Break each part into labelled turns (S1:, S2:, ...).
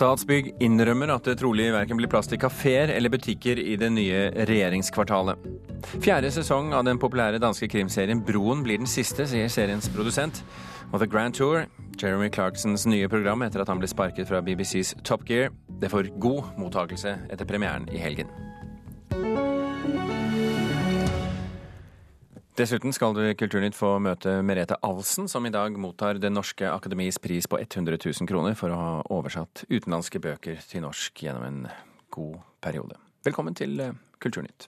S1: Statsbygg innrømmer at det trolig verken blir plass til kafeer eller butikker i det nye regjeringskvartalet. Fjerde sesong av den populære danske krimserien Broen blir den siste, sier seriens produsent. Og The Grand Tour, Jeremy Clarksons nye program etter at han ble sparket fra BBCs Top Gear, det får god mottakelse etter premieren i helgen. Dessuten skal du i Kulturnytt få møte Merete Alsen, som i dag mottar Det norske akademis pris på 100 000 kroner for å ha oversatt utenlandske bøker til norsk gjennom en god periode. Velkommen til eh, Kulturnytt.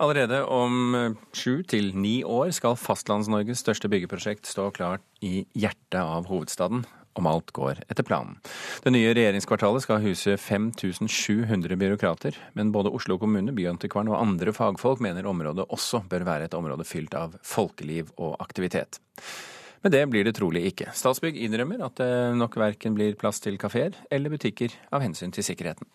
S1: Allerede om eh, sju til ni år skal Fastlands-Norges største byggeprosjekt stå klart i hjertet av hovedstaden, om alt går etter planen. Det nye regjeringskvartalet skal huse 5700 byråkrater, men både Oslo kommune, Byantikvaren og andre fagfolk mener området også bør være et område fylt av folkeliv og aktivitet. Men det blir det trolig ikke. Statsbygg innrømmer at det nok verken blir plass til kafeer eller butikker av hensyn til sikkerheten.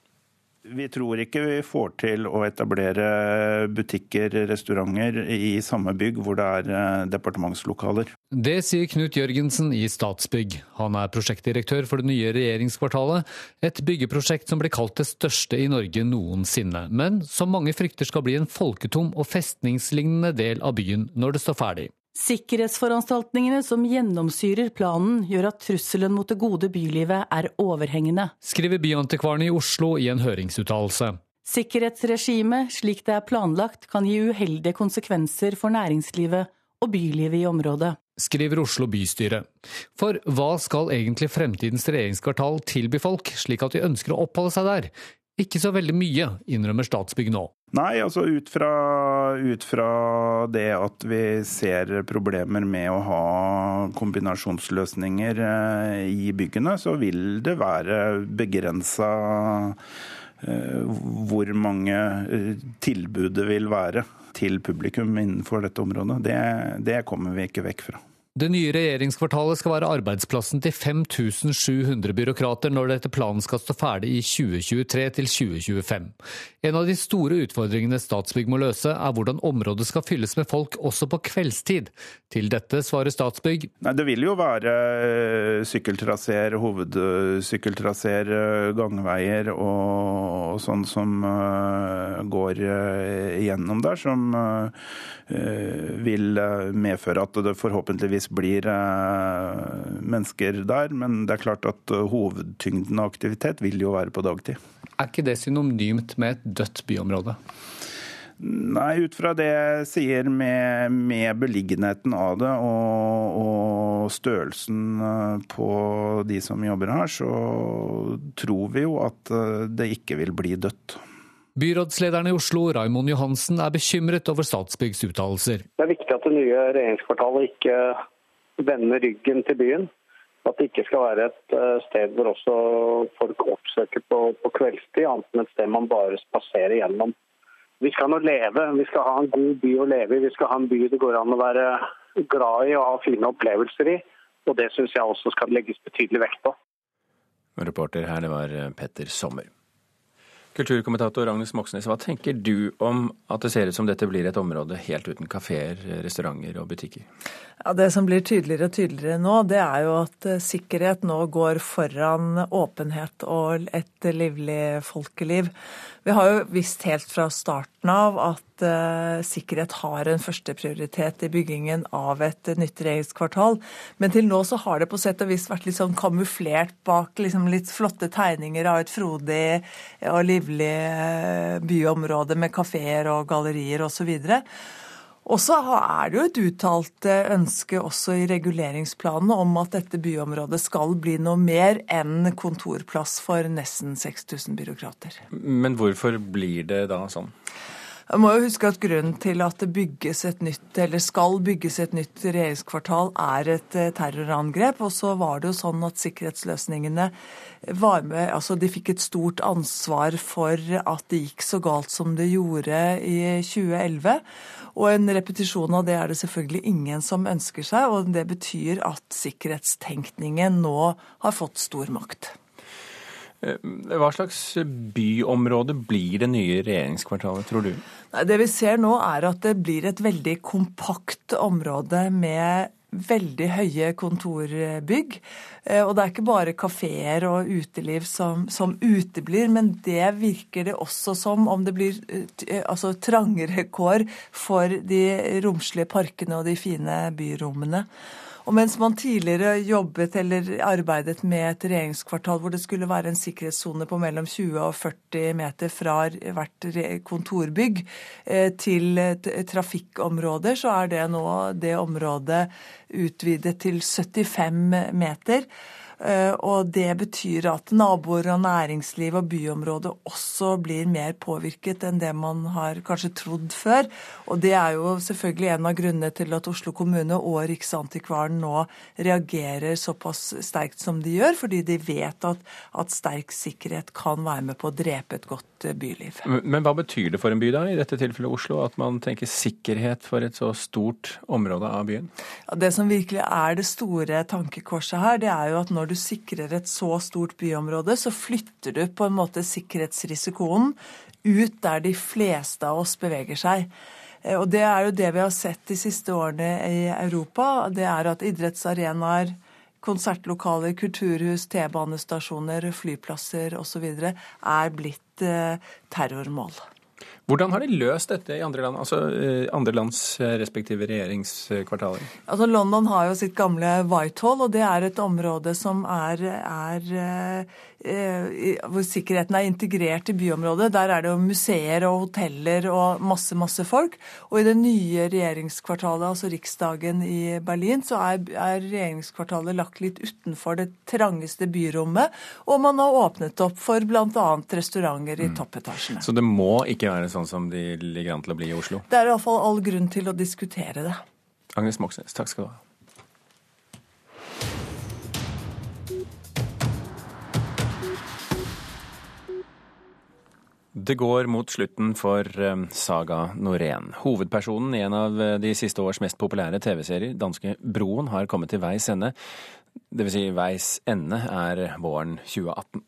S2: Vi tror ikke vi får til å etablere butikker, restauranter, i samme bygg hvor det er eh, departementslokaler.
S3: Det sier Knut Jørgensen i Statsbygg. Han er prosjektdirektør for det nye regjeringskvartalet, et byggeprosjekt som blir kalt det største i Norge noensinne, men som mange frykter skal bli en folketom og festningslignende del av byen når det står ferdig.
S4: Sikkerhetsforanstaltningene som gjennomsyrer planen, gjør at trusselen mot det gode bylivet er overhengende.
S3: Skriver Byantikvaren i Oslo i en høringsuttalelse.
S4: Sikkerhetsregimet, slik det er planlagt, kan gi uheldige konsekvenser for næringslivet og bylivet i området.
S3: Skriver Oslo bystyre. For hva skal egentlig fremtidens regjeringskvartal tilby folk, slik at de ønsker å oppholde seg der? Ikke så veldig mye, innrømmer Statsbygg nå.
S2: Nei, altså ut fra, ut fra, det at vi ser problemer med å ha kombinasjonsløsninger eh, i byggene, så vil det være begrensa eh, hvor mange eh, tilbud det vil være til publikum innenfor dette området. Det, det kommer vi ikke vekk fra.
S3: Det nye regjeringskvartalet skal være arbeidsplassen til 5700 byråkrater når det etter planen skal stå ferdig i 2023 til 2025. En av de store utfordringene Statsbygg må løse, er hvordan området skal fylles med folk også på kveldstid. Til dette svarer Statsbygg.
S2: Nei, det vil jo være eh, sykkeltraseer, hovedsykkeltraseer, eh, gangveier og, sånn som går gjennom der, som vil medføre at det forhåpentligvis nødvendigvis blir eh, mennesker der, men det er klart at eh, hovedtyngden av aktivitet vil jo være på dagtid.
S3: Er ikke det synonymt med et dødt byområde?
S2: Nei, ut fra det jeg sier med, med beliggenheten av det og, og, størrelsen eh, på de som jobber her, så tror vi jo at det ikke vil bli dødt.
S3: Byrådslederen i Oslo, Raimond Johansen, er bekymret over Statsbyggs uttalelser.
S5: Det er viktig at det nye regjeringskvartalet ikke vende ryggen til byen. At det ikke skal være et eh, sted hvor også folk oppsøker på, på kveldstid, annet enn et sted man bare spaserer gjennom. Vi skal nå leve, vi skal ha en god by å leve i. Vi skal ha en by det går an å være glad i og ha fine opplevelser i. Og det syns jeg også skal legges betydelig vekt på.
S1: Reporter her, det var Petter Sommer. Kulturkommentator Agnes Moxnes, hva tenker du om at det ser ut som dette blir et område helt uten kafeer, restauranter og butikker?
S6: Ja, Det som blir tydeligere og tydeligere nå, det er jo at eh, sikkerhet nå går foran åpenhet og et livlig folkeliv. Vi har jo visst helt fra starten av at uh, sikkerhet har en førsteprioritet i byggingen av et nytt regjeringskvartal. Men til nå så har det på sett og vis vært litt sånn kamuflert bak liksom litt flotte tegninger av et frodig og livlig uh, byområde med kafeer og gallerier osv. Og så er det jo et uttalt eh, ønske også i reguleringsplanene om at dette byområdet skal bli noe mer enn kontorplass for nesten 6000 byråkrater.
S1: Men hvorfor blir det da sånn?
S6: Jeg må jo huske at Grunnen til at det bygges et nytt, eller skal bygges et nytt regjeringskvartal, er et eh, terrorangrep. Og så var det jo sånn at sikkerhetsløsningene var med Altså de fikk et stort ansvar for at det gikk så galt som det gjorde i 2011. Og en repetisjon av det er det selvfølgelig ingen som ønsker seg. Og det betyr at sikkerhetstenkningen nå har fått stor makt.
S1: Eh, hva slags byområde blir det nye regjeringskvartalet, tror du?
S6: Det vi ser nå er at det blir et veldig kompakt område med veldig høye kontorbygg. Eh, og det er ikke bare kafeer og uteliv som, som, uteblir, men det virker det også som om det blir altså, trangere kår for de romslige parkene og de fine byrommene. Og mens man tidligere jobbet eller arbeidet med et regjeringskvartal hvor det skulle være en sikkerhetssone på mellom 20 og 40 meter fra hvert kontorbygg eh, til trafikkområder, så er det nå det området utvidet til 75 meter. Eh, og det betyr at naboer og næringsliv og byområdet også blir mer påvirket enn det man har kanskje trodd før. Og det er jo selvfølgelig en av grunnene til at Oslo kommune og Riksantikvaren nå reagerer såpass sterkt som de gjør, fordi de vet at, at sterk sikkerhet kan være med på å drepe et godt byliv. byliv.
S1: Men hva betyr det for en by, da, i dette tilfellet Oslo, at man tenker sikkerhet for et så stort område av byen?
S6: Ja, det som virkelig er det store tankekorset her, det er jo at når når du sikrer et så stort byområde, så flytter du på en måte sikkerhetsrisikoen ut der de fleste av oss beveger seg. Eh, og det er jo det vi har sett de siste årene i Europa. Det er at idrettsarenaer, konsertlokaler, kulturhus, T-banestasjoner, flyplasser osv. er blitt eh, terrormål.
S1: Hvordan har de løst dette i andre land, altså eh, andre lands eh, respektive regjeringskvartaler?
S6: Altså London har jo sitt gamle Whitehall, og det er et område som er, er Eh, hvor sikkerheten er integrert i byområdet. Der er det jo museer og hoteller og masse, masse folk. Og i det nye regjeringskvartalet, altså Riksdagen i Berlin, så er, er regjeringskvartalet lagt litt utenfor det trangeste byrommet. Og man har åpnet opp for bl.a. restauranter i mm. toppetasjene.
S1: Så det må ikke være sånn som de ligger an til å bli i Oslo?
S6: Det er iallfall all grunn til å diskutere det.
S1: Agnes Moxnes, takk skal du ha. Det går mot slutten for eh, Saga Norén. Hovedpersonen i en av eh, de siste års mest populære TV-serier, danske Broen, har kommet til veis ende. Det vil si veis ende er våren 2018.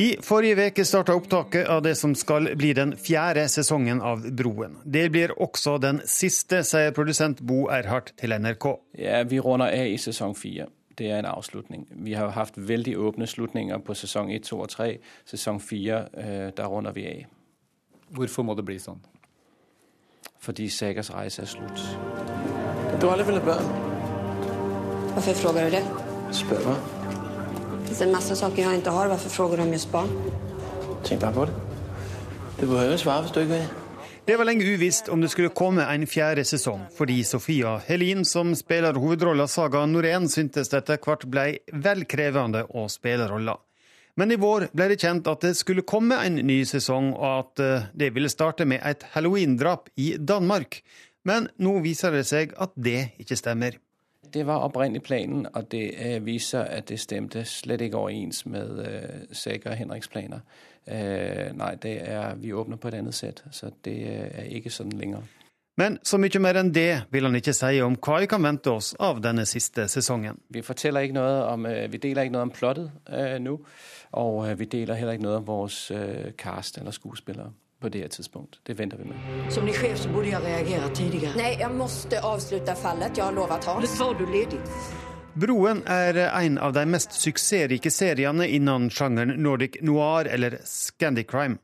S7: I forrige uke starta opptaket av det som skal bli den fjerde sesongen av Broen. Det blir også den siste, sier produsent Bo Erhardt til NRK.
S8: Ja, Vi runder av i sesong fire det er en avslutning. Vi har hatt veldig åpne slutninger på sesong 1, 2 og 3. Sesong 4, øh, der runder vi av.
S9: Hvorfor må det bli sånn?
S8: Fordi Sagas reise er slutt.
S10: Du har aldri villet barn.
S11: Hvorfor spør du det?
S10: Spør meg.
S11: Det er masse saker jeg ikke har. Hvorfor spør du om just barn?
S10: Tenk bare på det. Du behøver å svare hvis du ikke vil.
S7: Det var lenge uvisst om det skulle komme en fjerde sesong, fordi Sofia Helin, som spiller hovedrolla Saga Norén, syntes det etter hvert ble vel krevende å spille rolla. Men i vår ble det kjent at det skulle komme en ny sesong, og at eh, det ville starte med et halloween-drap i Danmark. Men nå viser det seg at det ikke stemmer.
S8: Det var opprinnelig planen, og det eh, viser at det stemte slett ikke overens med uh, og Henriks planer. Eh, nei, det er, vi åpner på et annet sett, så det er ikke sånn lenger.
S7: Men så mye mer enn det vil han ikke si om hva vi kan vente oss av denne siste sesongen.
S8: Vi forteller ikke noe om, eh, vi deler ikke noe om plottet uh, nå, og vi deler heller ikke noe om vår cast eller skuespillere på det tidspunkt. Det venter vi med.
S11: Som ny sjef så burde jeg reagere tidligere. Nei, jeg måtte avslutte fallet. Jeg har lovet han. Det sa du ledig.
S7: Broen er en av de mest suksessrike seriene innen sjangeren Nordic noir eller Scandic crime.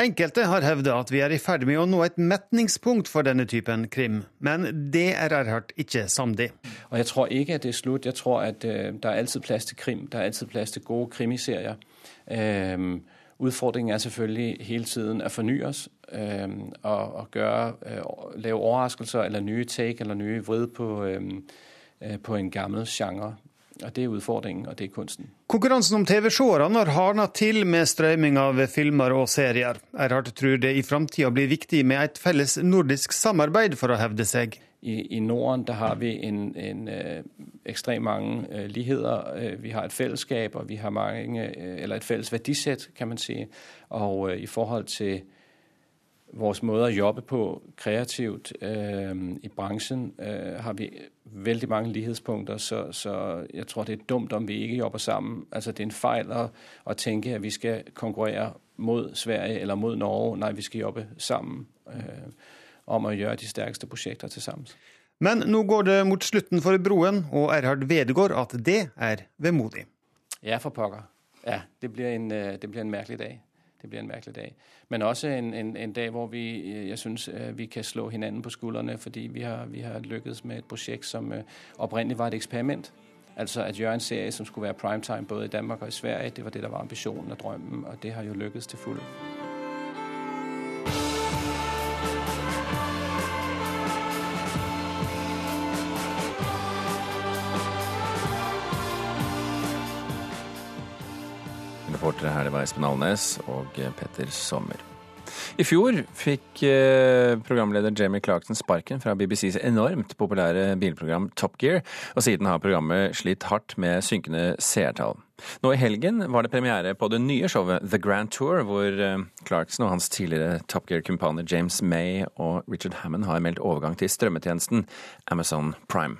S7: Enkelte har hevdet at vi er i ferd med å nå et metningspunkt for denne typen krim, men det er Erhardt ikke samd i.
S8: Og jeg tror ikke at det er slutt. Jeg tror at uh, det er alltid plass til krim. Det er alltid plass til gode krimiserier. Uh, utfordringen er selvfølgelig hele tiden å fornye oss øh, og, og gøre, øh, lave overraskelser eller nye take eller nye vrid på øh, på en gammel sjanger. Og Det er utfordringen, og det er kunsten.
S7: Konkurransen om TV-seerne har hardna til med strømming av filmer og serier. Erhard tror det i framtida blir viktig med et felles nordisk samarbeid for å hevde seg.
S8: I, i Norden der har vi en, en øh, ekstremt mange øh, ligheter. Uh, vi har et fellesskap, og vi har mange, eller et felles verdisett, kan man si. Og i forhold til vores måte å jobbe på kreativt øh, i bransjen, øh, har vi veldig mange lighetspunkter, så, så, jeg tror det er dumt om vi ikke jobber sammen. Altså Det er en feil at, å tenke at vi skal konkurrere mot Sverige eller mot Norge. Nei, vi skal jobbe sammen øh, om å gjøre de sterkeste prosjekter til sammen.
S7: Men nå går det mot slutten for Broen, og Erhard vedgår at det er vemodig.
S8: Ja, for pokker. Ja, det blir en, øh, det blir en merkelig dag. Det blir en merkelig dag. Men også en, en, en dag hvor vi, øh, jeg synes, vi kan slå hverandre på skuldrene, fordi vi har, vi har lykkes med et prosjekt som opprinnelig var et eksperiment. Altså at gjøre en serie som skulle være primetime både i Danmark og i Sverige. Det var det der var ambisjonen og drømmen, og det har jo lykkes til fulle.
S1: Reportere her det var Espen Alnes og Petter Sommer. I fjor fikk eh, programleder Jamie Clarkson sparken fra BBCs enormt populære bilprogram Top Gear, og siden har programmet slitt hardt med synkende seertall. Nå i helgen var det premiere på det nye showet The Grand Tour, hvor eh, Clarkson og hans tidligere Top Gear-kumpaner James May og Richard Hammond har meldt overgang til strømmetjenesten Amazon Prime.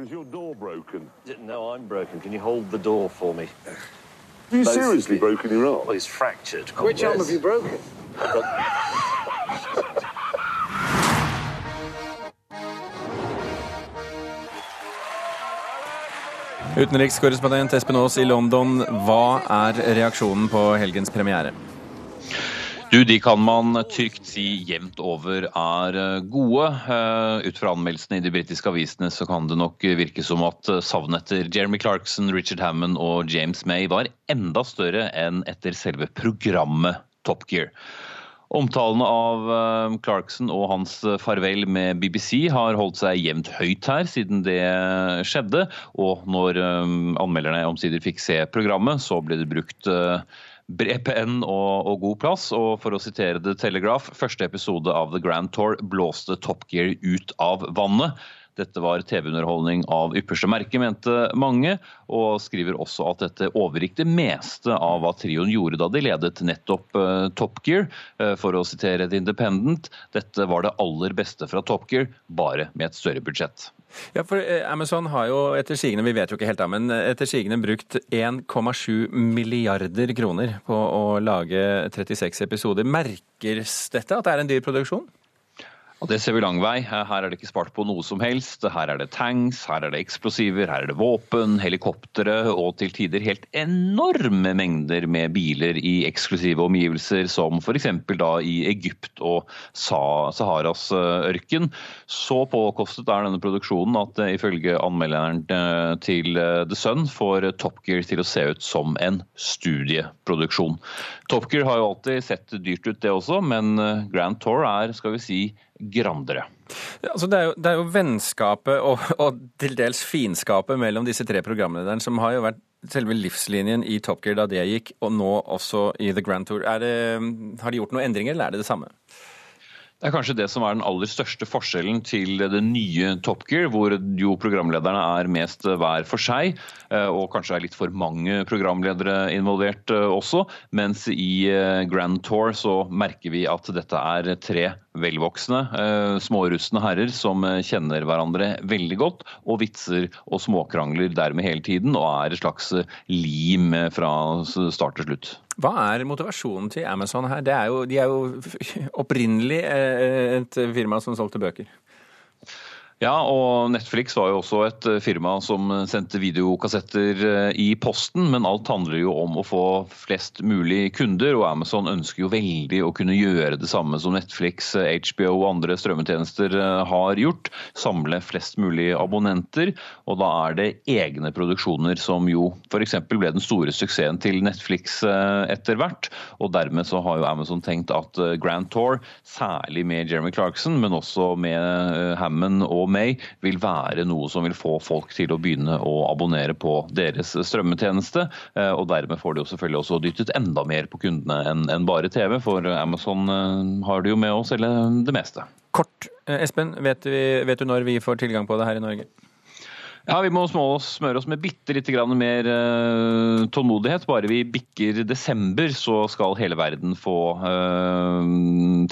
S12: Is your door broken? No, I'm broken. Can you hold the door for me? Have you seriously broken your arm? Well, he's fractured. Which arm have you broken?
S1: Utenrikskorrespondent Espen Aas i London, hva er reaksjonen på helgens premiere?
S13: Du, De kan man trygt si jevnt over er eh, gode. Eh, ut fra anmeldelsene i de britiske avisene så kan det nok virke som at eh, savnet etter Jeremy Clarkson, Richard Hammond og James May var enda større enn etter selve programmet Top Gear. Omtalene av Clarkson og hans farvel med BBC har holdt seg jevnt høyt her siden det skjedde. Og når anmelderne omsider fikk se programmet, så ble det brukt bred penn og, og, god plass. Og for å sitere The Telegraph, første episode av The Grand Tour blåste Top Gear ut av vannet. Dette var TV-underholdning av ypperste merke, mente mange, og skriver også at dette overgikk det meste av hva trioen gjorde da de ledet nettopp uh, Top Gear. Uh, for å sitere The Independent, dette var det aller beste fra Top Gear, bare med et større budsjett.
S1: Ja, for eh, Amazon har jo etter sigende, vi vet jo ikke helt da, men etter sigende brukt 1,7 milliarder kroner på å lage 36 episoder. Merkes dette at det er en dyr produksjon?
S13: Og Det ser vi lang vei. Her er det ikke spart på noe som helst. Her er det tanks, her er det eksplosiver, her er det våpen, helikoptre og til tider helt enorme mengder med biler i eksklusive omgivelser, som f.eks. da i Egypt og Saharas eh, ørken. Så påkostet er denne produksjonen at eh, ifølge anmelderen eh, til The Sun får Top Gear til å se ut som en studieproduksjon. Top Gear har jo alltid sett dyrt ut, det også, men Grand Tour er, skal vi si, grandere.
S1: Altså det, er jo, det, er jo, vennskapet og, og, til dels fiendskapet mellom disse tre programlederne som har jo vært selve livslinjen i Top Gear da det gikk, og nå også i The Grand Tour. Det, har de gjort noen endringer, eller er det det samme?
S13: Det er kanskje det som er den aller største forskjellen til det nye Top Gear, hvor jo programlederne er mest hver for seg, eh, og kanskje er litt for mange programledere involvert eh, også. Mens i eh, Grand Tour så merker vi at dette er tre velvoksne, smårustne herrer som kjenner hverandre veldig godt, og vitser og småkrangler dermed hele tiden, og er et slags lim fra start til slutt.
S1: Hva er motivasjonen til Amazon her? Er jo, de er jo opprinnelig et firma som solgte bøker.
S13: Ja, og Netflix var jo også et eh, firma som sendte videokassetter eh, i posten, men alt handler jo om å få flest mulig kunder, og Amazon ønsker jo veldig å kunne gjøre det samme som Netflix, HBO og andre strømmetjenester eh, har gjort, samle flest mulig abonnenter. Og da er det egne produksjoner som jo f.eks. ble den store suksessen til Netflix etter hvert, og dermed så har jo Amazon tenkt at Grand Tour, særlig med Jeremy Clarkson, men også med Hammond og May vil være noe som vil få folk til å begynne å abonnere på deres strømmetjeneste. Eh, og dermed får de jo selvfølgelig også dyttet enda mer på kundene enn bare TV, for Amazon eh, har det jo med å selge det meste.
S1: Kort, eh, Espen, vet, vi, vet du når vi får tilgang på det her i Norge?
S13: Ja, Vi må smøre oss med bitte litt mer uh, tålmodighet. Bare vi bikker desember, så skal hele verden få uh,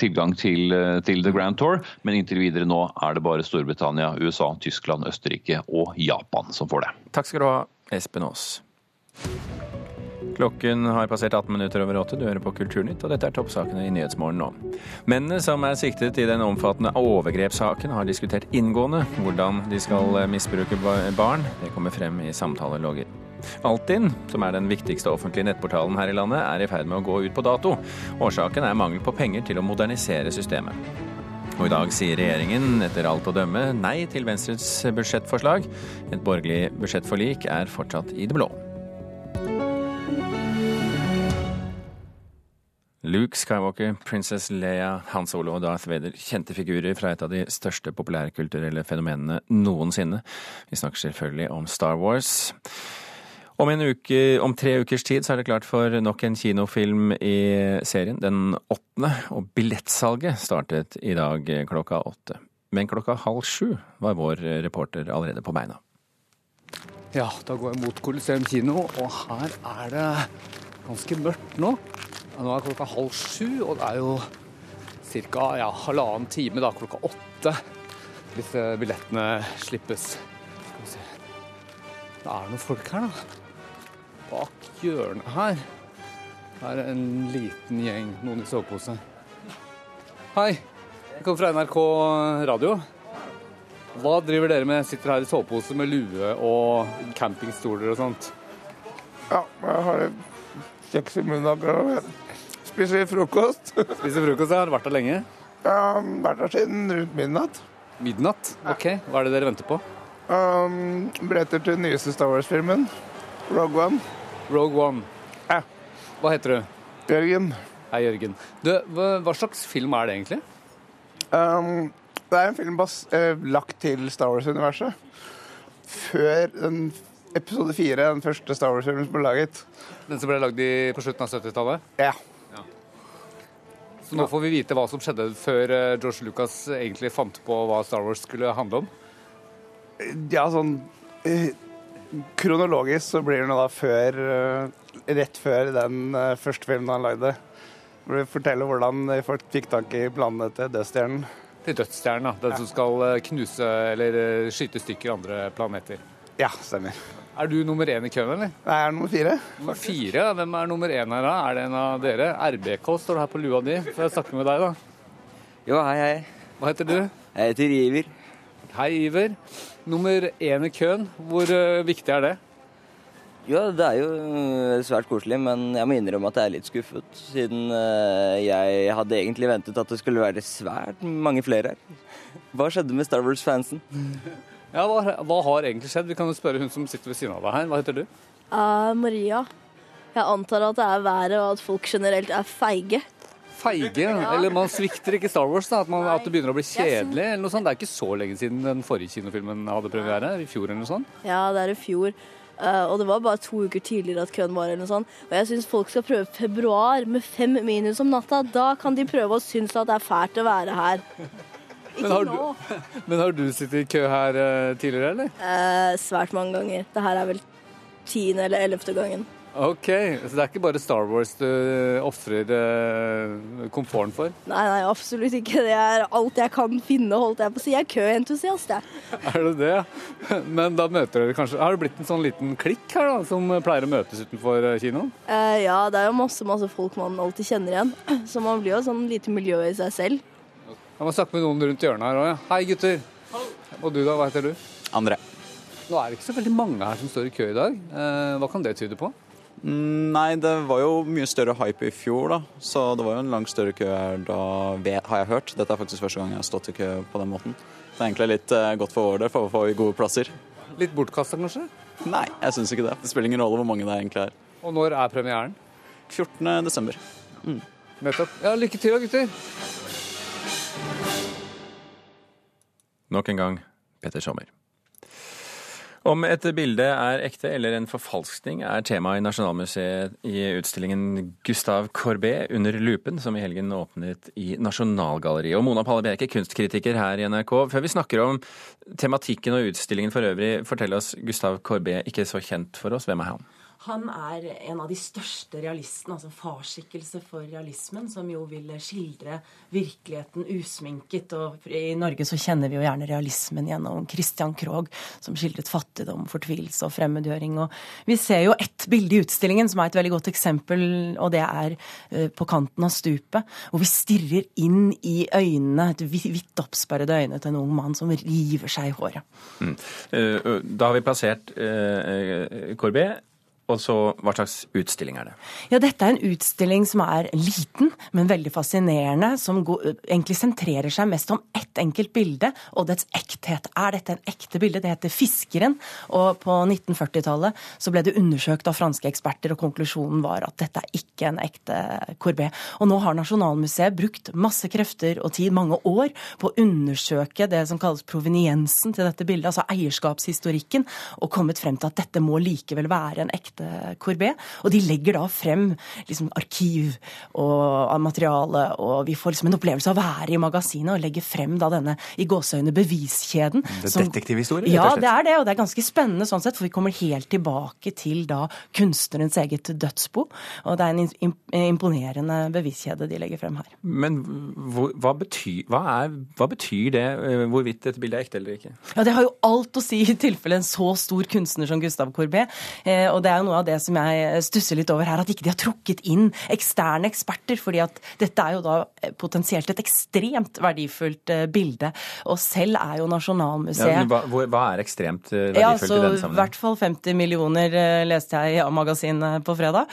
S13: tilgang til, til, The Grand Tour. Men inntil videre nå er det bare Storbritannia, USA, Tyskland, Østerrike og Japan som får det.
S1: Takk skal du ha, Espen Aas. Klokken har passert 18 minutter over åtte. Du hører på Kulturnytt, og dette er toppsakene i Nyhetsmorgen nå. Mennene som er siktet i den omfattende overgrepssaken, har diskutert inngående hvordan de skal misbruke barn. Det kommer frem i samtalelogger. Altinn, som er den viktigste offentlige nettportalen her i landet, er i ferd med å gå ut på dato. Årsaken er mangel på penger til å modernisere systemet. Og i dag sier regjeringen, etter alt å dømme, nei til Venstres budsjettforslag. Et borgerlig budsjettforlik er fortsatt i det blå. Luke Skywalker, Princess Leia, Hans Olo og Darth Vader, kjente figurer fra et av de største populærkulturelle fenomenene noensinne. Vi snakker selvfølgelig om Star Wars. Om, uke, om, tre ukers tid så er det klart for nok en kinofilm i serien, den åttende. Og billettsalget startet i dag klokka åtte. Men klokka halv sju var vår reporter allerede på beina.
S9: Ja, da går jeg mot Coliseum kino, og her er det ganske mørkt nå. Nå er klokka halv sju, og det er jo ca. Ja, halvannen time da, klokka åtte hvis billettene slippes. Skal vi se Det er noen folk her, da bak hjørnet her er det en liten gjeng, noen i sovepose. Hei, jeg kommer fra NRK radio. Hva driver dere med? Sitter her i sovepose med lue og campingstoler og sånt?
S2: Ja, jeg har kjeks i munnen akkurat. Spiser frokost.
S9: Spiser frokost. Har du vært der lenge?
S2: Ja, vært der siden rundt midnatt.
S9: Midnatt? Ok. Hva er det dere venter på?
S2: Um, billetter til den nyeste Star Wars-filmen. Rogue One.
S9: Rogue One.
S2: Ja.
S9: Hva heter du?
S2: Jørgen.
S9: Hei, Jørgen. Du, hva, slags film er det egentlig?
S2: Um, det er en film eh, lagt til Star Wars-universet. Før den episode fire, den første Star Wars-filmen som ble laget.
S9: Den som ble lagd på slutten av 70-tallet?
S2: Ja.
S9: ja. Så nå får vi vite hva som skjedde før eh, George Lucas egentlig fant på hva Star Wars skulle handle om?
S2: Ja, sånn eh, kronologisk så blir det nå da før eh, Rett før den eh, første filmen han lagde. Hvor vi forteller hvordan folk fikk tak i planene til Dødsstjernen.
S9: Til Dødsstjernen. Den ja. som skal eh, knuse eller skyte stykker andre planeter.
S2: Ja, stemmer.
S9: Er du nummer én i køen, eller?
S2: Nei, jeg er nummer fire.
S9: Nummer fire? Hvem er nummer én her, da? Er det en av dere? RBK står det her på lua di. Får jeg snakke med deg, da?
S14: Jo, hei, hei.
S9: Hva heter du?
S14: Jeg heter Iver.
S9: Hei, Iver. Nummer én i køen, hvor uh, viktig er det?
S14: Jo, det er jo eh, svært koselig, men jeg må innrømme at jeg er litt skuffet. Siden uh, jeg hadde egentlig ventet at det skulle være svært mange flere her. Hva skjedde med Star Wars-fansen?
S9: Ja, hva, hva, har egentlig skjedd? Vi kan jo spørre hun som sitter ved siden av deg her. Hva heter du?
S15: Uh, Maria. Jeg antar at det er været og at folk generelt er feige
S9: feige. Eller man svikter ikke Star Wars, da, at, man, at, det begynner å bli kjedelig. eller noe sånt. Det er ikke så lenge siden den forrige kinofilmen hadde premiere, i fjor eller noe sånt?
S15: Ja, det er i fjor. Uh, og det var bare to uker tidligere at køen var. eller noe sånt. Og jeg syns folk skal prøve februar med fem minus om natta. Da kan de prøve å synes at det er fælt å være her.
S9: Ikke men har, nå. Du, men har du sittet i kø her uh, tidligere, eller?
S15: Uh, svært mange ganger. Det her er vel tiende eller ellevte gangen.
S9: Ok, Så det er ikke bare Star Wars du ofrer uh, komforten for?
S15: Nei, nei, absolutt ikke. Det er alt jeg kan finne, holdt jeg på å si. Jeg er køentusiast, jeg.
S9: Er det det? Men da møter dere kanskje Har det blitt en sånn liten klikk her, da, som pleier å møtes utenfor eh, kinoen?
S15: Uh, ja, det er jo masse, masse folk man alltid kjenner igjen. Så man blir jo sånn lite miljø i seg selv.
S9: Jeg må snakke med noen rundt hjørnet her òg, ja. Hei, gutter. Og du, da? Hva heter du?
S16: André.
S9: Nå er det ikke så veldig mange her som står i kø i dag. Eh, hva kan det tyde på?
S16: Mm, nei, det var jo mye større hype i fjor, da. Så det var jo en langt større kø her da, har jeg hørt. Dette er faktisk første gang jeg har stått i kø på den måten. Det er egentlig litt uh, godt for vår del, for å få gode plasser.
S9: Litt bortkasta, kanskje?
S16: Nei, jeg syns ikke det. Det spiller ingen rolle hvor mange det egentlig er.
S9: Og når er premieren?
S16: 14. desember.
S9: Mm. Nettopp. Ja, lykke til da, gutter.
S1: Nok en gang Petter Sommer. Om et bilde er ekte eller en forfalskning, er tema i Nasjonalmuseet i utstillingen Gustav Corbet under lupen, som i helgen åpnet i Nasjonalgalleriet. Og Mona Palle Bjerke, kunstkritiker her i NRK. Før vi snakker om tematikken og utstillingen for øvrig, fortell oss Gustav Corbet, ikke så kjent for oss. Hvem er han?
S17: Han er en av de største realistene, altså farsskikkelse for realismen, som jo vil skildre virkeligheten usminket. Og i Norge så kjenner vi jo gjerne realismen gjennom Christian Krogh, som skildret fattigdom, fortvilelse og fremmedgjøring. Og vi ser jo ett bilde i utstillingen som er et veldig godt eksempel, og det er eh, på kanten av stupet, hvor vi stirrer inn i øynene, et hvitt oppsperrede øyne til en ung mann som river seg i håret. Mm.
S1: Eh, da har vi plassert eh, Courbet og så hva slags utstilling er det?
S17: Ja, Dette er en utstilling som er liten, men veldig fascinerende. Som går, egentlig sentrerer seg mest om ett enkelt bilde og dets ekthet. Er dette en ekte bilde? Det heter 'Fiskeren'. Og på 1940-tallet så ble det undersøkt av franske eksperter, og konklusjonen var at dette er ikke en ekte Courbet. Og nå har Nasjonalmuseet brukt masse krefter og tid, mange år, på å undersøke det som kalles proveniensen til dette bildet, altså eierskapshistorikken, og kommet frem til at dette må likevel være en ekte ekte Courbet. Og de legger da frem liksom, arkiv og materiale, og vi får liksom en opplevelse av å være i magasinet og legge frem da denne i gåseøyne beviskjeden.
S1: Det er detektivhistorie?
S17: Ja, det er det, og det er ganske spennende sånn sett, for vi kommer helt tilbake til da kunstnerens eget dødsbo. Og det er en imponerende beviskjede de legger frem her.
S1: Men hva betyr, hva er, hva betyr det, eh, hvorvidt dette bildet er ekte eller ikke?
S17: Ja, Det har jo alt å si i tilfelle en så stor kunstner som Gustav Courbet. Eh, og det er jo noe av det som jeg stusser litt over her, at ikke de har trukket inn eksterne eksperter. fordi at dette er jo da potensielt et ekstremt verdifullt eh, bilde. Og selv er jo Nasjonalmuseet ja,
S1: hva, hva, er ekstremt eh, verdifullt ja, altså, i den sammenheng?
S17: I hvert fall 50 millioner eh, leste jeg i A-magasinet på fredag.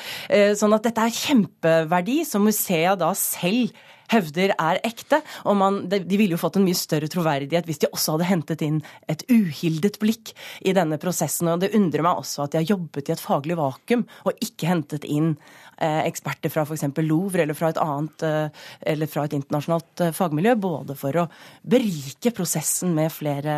S17: Sånn at dette er kjempeverdi som museet da selv hevder er ekte. Og man, de ville jo fått en mye større troverdighet hvis de også hadde hentet inn et uhildet blikk i denne prosessen. Og det undrer meg også at de har jobbet i et faglig vakuum og ikke hentet inn eksperter fra f.eks. Louvre eller fra et annet eh, eller fra et internasjonalt eh, fagmiljø, både for å berike prosessen med flere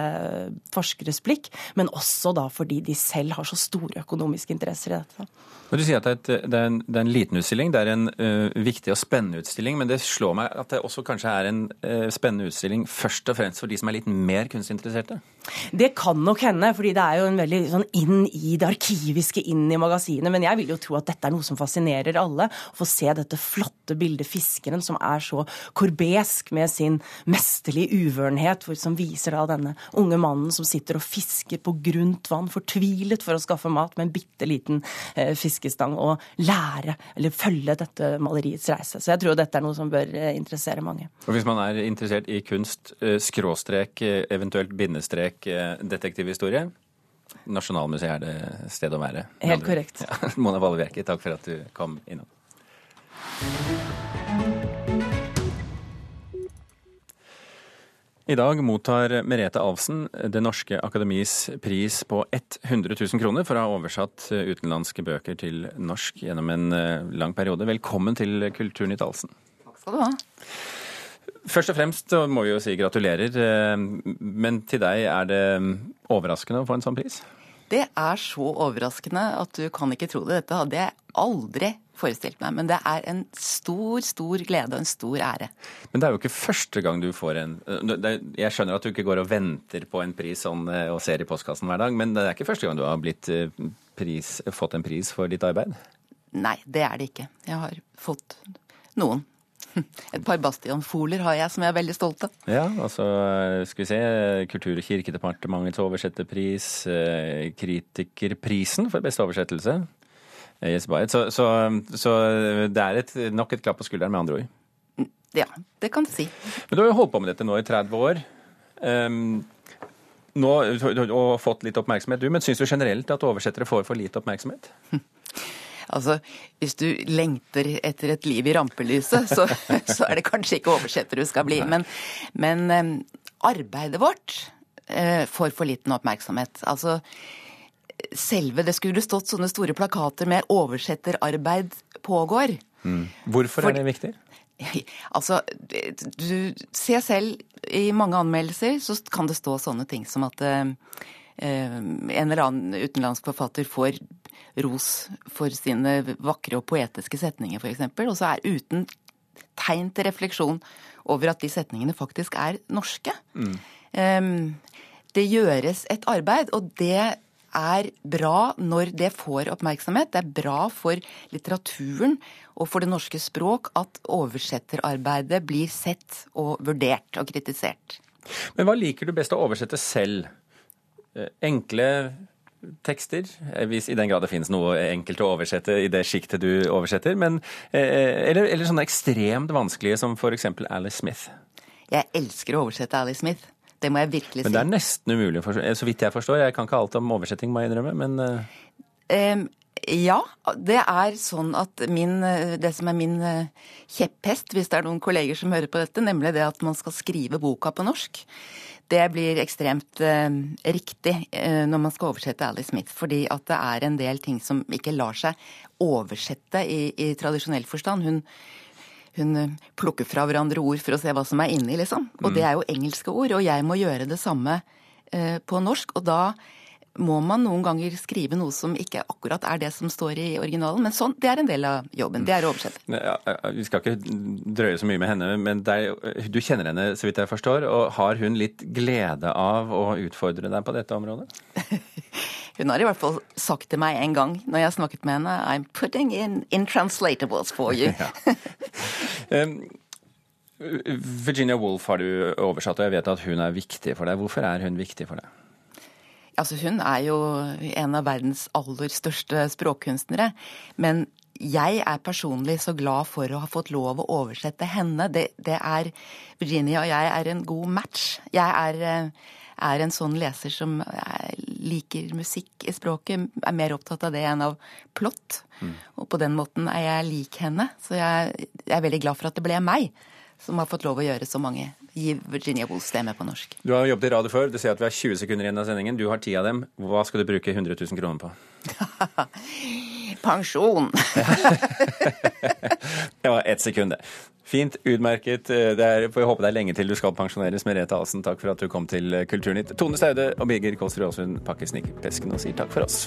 S17: forskeres blikk, men også da fordi de selv har så store økonomiske interesser i dette.
S1: Men Du sier at det er, et, det er, en, det er en, liten utstilling, det er en uh, viktig og spennende utstilling. Men det slår meg at det også kanskje er en uh, spennende utstilling først og fremst for de som er litt mer kunstinteresserte?
S17: Det kan nok hende, fordi det er jo en veldig sånn inn i det arkiviske, inn i magasinet. Men jeg vil jo tro at dette er noe som fascinerer alle. Å få se dette flotte bildet 'Fiskeren', som er så korbesk med sin mesterlige uvørenhet, som viser da denne unge mannen som sitter og fisker på grunt vann, fortvilet for å skaffe mat med en bitte liten eh, fiskestang og lære eller følge dette maleriets reise. Så jeg tror dette er noe som bør eh, interessere mange.
S1: Og Hvis man er interessert i kunst, eh, skråstrek, eh, eventuelt bindestrek, detektivhistorie, Nasjonalmuseet er det stedet å være.
S17: Helt korrekt.
S1: Ja, Mona Valleverke, takk for at du kom innom. I dag mottar Merete Alfsen Det Norske Akademis pris på 100 000 kroner for å ha oversatt utenlandske bøker til norsk gjennom en eh, lang periode. Velkommen til Kulturnytt, Alfsen.
S18: Takk skal du ha.
S1: Først og fremst må vi jo si gratulerer, eh, men til deg er det overraskende å få en sånn pris?
S18: Det er så overraskende at du kan ikke tro det. Dette hadde jeg aldri forestilt meg. Men det er en stor, stor glede og en stor ære.
S1: Men det er jo ikke første gang du får en Jeg skjønner at du ikke går og venter på en pris sånn, eh, og ser i postkassen hver dag, men det er ikke første gang du har eh, pris, fått en pris for ditt arbeid?
S18: Nei, det er det ikke. Jeg har fått noen. Et par bastionfoler har jeg som jeg er veldig stolt av.
S1: Ja, altså skal vi se Kultur- og kirkedepartementets oversetterpris, Kritikerprisen for beste oversettelse. Yes, så, så, så, det er et, nok et klapp på skulderen, med andre ord?
S18: Ja, det kan du si.
S1: Men du har jo holdt på med dette nå i 30 år. Um, nå, og fått litt oppmerksomhet, du, men syns du generelt at oversettere får for lite oppmerksomhet?
S18: Altså, Hvis du lengter etter et liv i rampelyset, så, så er det kanskje ikke oversetter du skal bli. Men, men um, arbeidet vårt uh, får for liten oppmerksomhet. Altså, selve Det skulle stått sånne store plakater med 'oversetterarbeid pågår'.
S1: Mm. Hvorfor For, er det viktig?
S18: Altså, du ser selv i mange anmeldelser så kan det stå sånne ting som at eh, en eller annen utenlandsk forfatter får ros for sine vakre og poetiske setninger, f.eks., og så er uten tegn til refleksjon over at de setningene faktisk er norske. Mm. Um, det gjøres et arbeid, og det er bra når det får oppmerksomhet. Det er bra for litteraturen og for det norske språk at oversetterarbeidet blir sett og vurdert og kritisert.
S1: Men hva liker du best å oversette selv? Eh, enkle tekster, eh, hvis i den grad det finnes noe enkelt å oversette i det sjiktet du oversetter, men, eller, eller sånne ekstremt vanskelige som f.eks. Alice Smith?
S18: Jeg elsker å oversette Alice Smith. Det må jeg virkelig
S1: si. Men det er nesten umulig, så vidt jeg forstår. Jeg kan ikke alt om oversetting, må jeg innrømme, men
S18: um, ja, det er sånn at min, det som er min kjepphest, hvis det er noen kolleger som hører på dette, nemlig det at man skal skrive boka på norsk, det blir ekstremt eh, riktig eh, når man skal oversette Alice Smith. Fordi at det er en del ting som ikke lar seg oversette i, i tradisjonell forstand. Hun, hun eh, plukker fra hverandre ord for å se hva som er inni, liksom. Og mm. det er jo engelske ord. Og jeg må gjøre det samme eh, på norsk. Og da må man noen ganger skrive noe som ikke akkurat er det som står i originalen. Men sånn, det er en del av jobben. Det er å oversette.
S1: Ja, vi skal ikke drøye så mye med henne, men deg, du kjenner henne så vidt jeg forstår. og Har hun litt glede av å utfordre deg på dette området?
S18: Hun har i hvert fall sagt til meg en gang når jeg har snakket med henne I'm putting in intranslatables for you.
S1: um, Virginia Woolf har du oversatt, og jeg vet at hun er viktig for deg. Hvorfor er hun viktig for deg?
S18: Altså, hun er jo en av verdens aller største språkkunstnere. Men jeg er personlig så glad for å ha fått lov å oversette henne. Det, det er Virginia og jeg er en god match. Jeg er eh, er en sånn leser som liker musikk i språket, er mer opptatt av det enn av plott. Mm. Og på den måten er jeg lik henne. Så jeg, jeg er veldig glad for at det ble meg som har fått lov å gjøre så mange. Gi Virginia Woolf stemme på norsk.
S1: Du har jobbet i radio før. Du sier at vi har 20 sekunder igjen av sendingen. Du har ti av dem. Hva skal du bruke 100 000 kroner på?
S18: Pensjon.
S1: det var ett sekund, det. Fint, utmerket. Det er, får vi håpe det er lenge til du skal pensjoneres. Merete Asen, takk for at du kom til Kulturnytt. Tone Staude og Birger Kåsrud Aasund pakker snikpesken og sier takk for oss.